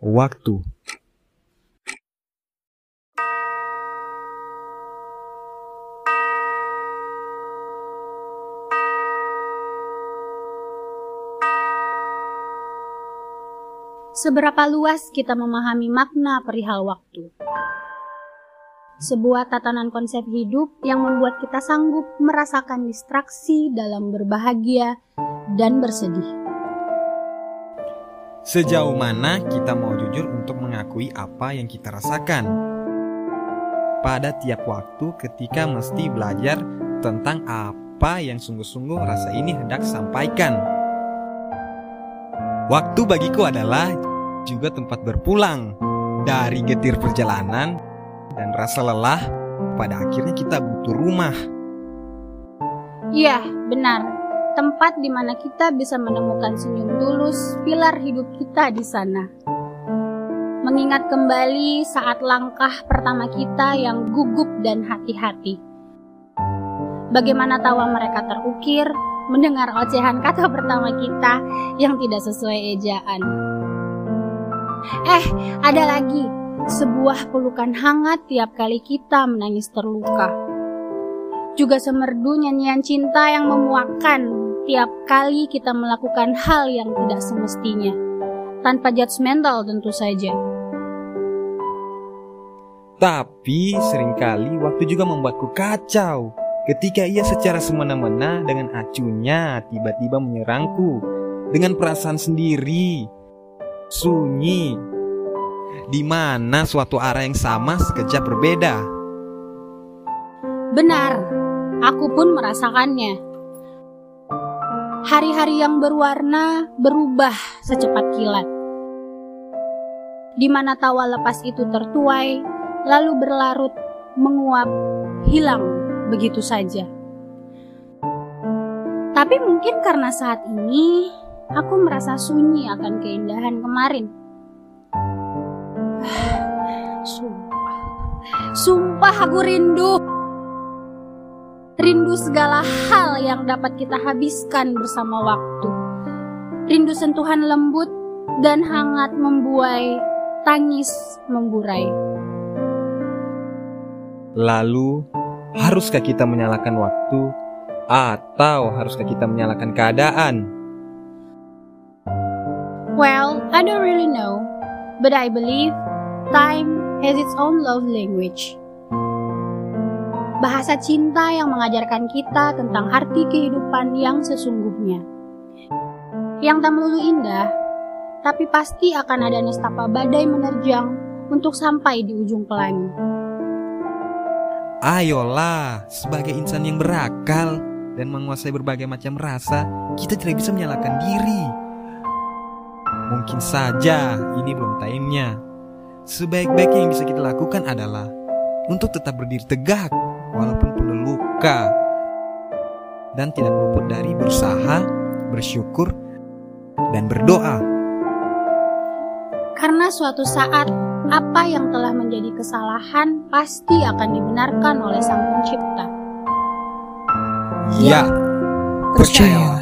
waktu. Seberapa luas kita memahami makna perihal waktu? Sebuah tatanan konsep hidup yang membuat kita sanggup merasakan distraksi dalam berbahagia dan bersedih. Sejauh mana kita mau jujur untuk mengakui apa yang kita rasakan? Pada tiap waktu ketika mesti belajar tentang apa yang sungguh-sungguh rasa ini hendak sampaikan. Waktu bagiku adalah juga tempat berpulang dari getir perjalanan dan rasa lelah. Pada akhirnya kita butuh rumah. Iya, benar. Tempat di mana kita bisa menemukan senyum tulus, pilar hidup kita di sana. Mengingat kembali saat langkah pertama kita yang gugup dan hati-hati. Bagaimana tawa mereka terukir mendengar ocehan kata pertama kita yang tidak sesuai ejaan. Eh, ada lagi. Sebuah pelukan hangat tiap kali kita menangis terluka. Juga semerdu nyanyian cinta yang memuakkan tiap kali kita melakukan hal yang tidak semestinya. Tanpa judgmental tentu saja. Tapi sering kali waktu juga membuatku kacau ketika ia secara semena-mena dengan acunya tiba-tiba menyerangku dengan perasaan sendiri sunyi, di mana suatu arah yang sama sekejap berbeda. Benar, aku pun merasakannya. Hari-hari yang berwarna berubah secepat kilat. Di mana tawa lepas itu tertuai, lalu berlarut, menguap, hilang begitu saja. Tapi mungkin karena saat ini aku merasa sunyi akan keindahan kemarin. Sumpah, sumpah aku rindu. Rindu segala hal yang dapat kita habiskan bersama waktu. Rindu sentuhan lembut dan hangat membuai, tangis memburai. Lalu, haruskah kita menyalakan waktu atau haruskah kita menyalakan keadaan? Well, I don't really know, but I believe time has its own love language. Bahasa cinta yang mengajarkan kita tentang arti kehidupan yang sesungguhnya. Yang tak melulu indah, tapi pasti akan ada nestapa badai menerjang untuk sampai di ujung pelangi. Ayolah, sebagai insan yang berakal dan menguasai berbagai macam rasa, kita tidak bisa menyalahkan diri Mungkin saja ini belum timenya. Sebaik-baiknya yang bisa kita lakukan adalah untuk tetap berdiri tegak walaupun penuh luka dan tidak luput dari berusaha, bersyukur, dan berdoa. Karena suatu saat apa yang telah menjadi kesalahan pasti akan dibenarkan oleh Sang Pencipta. Ya, percaya.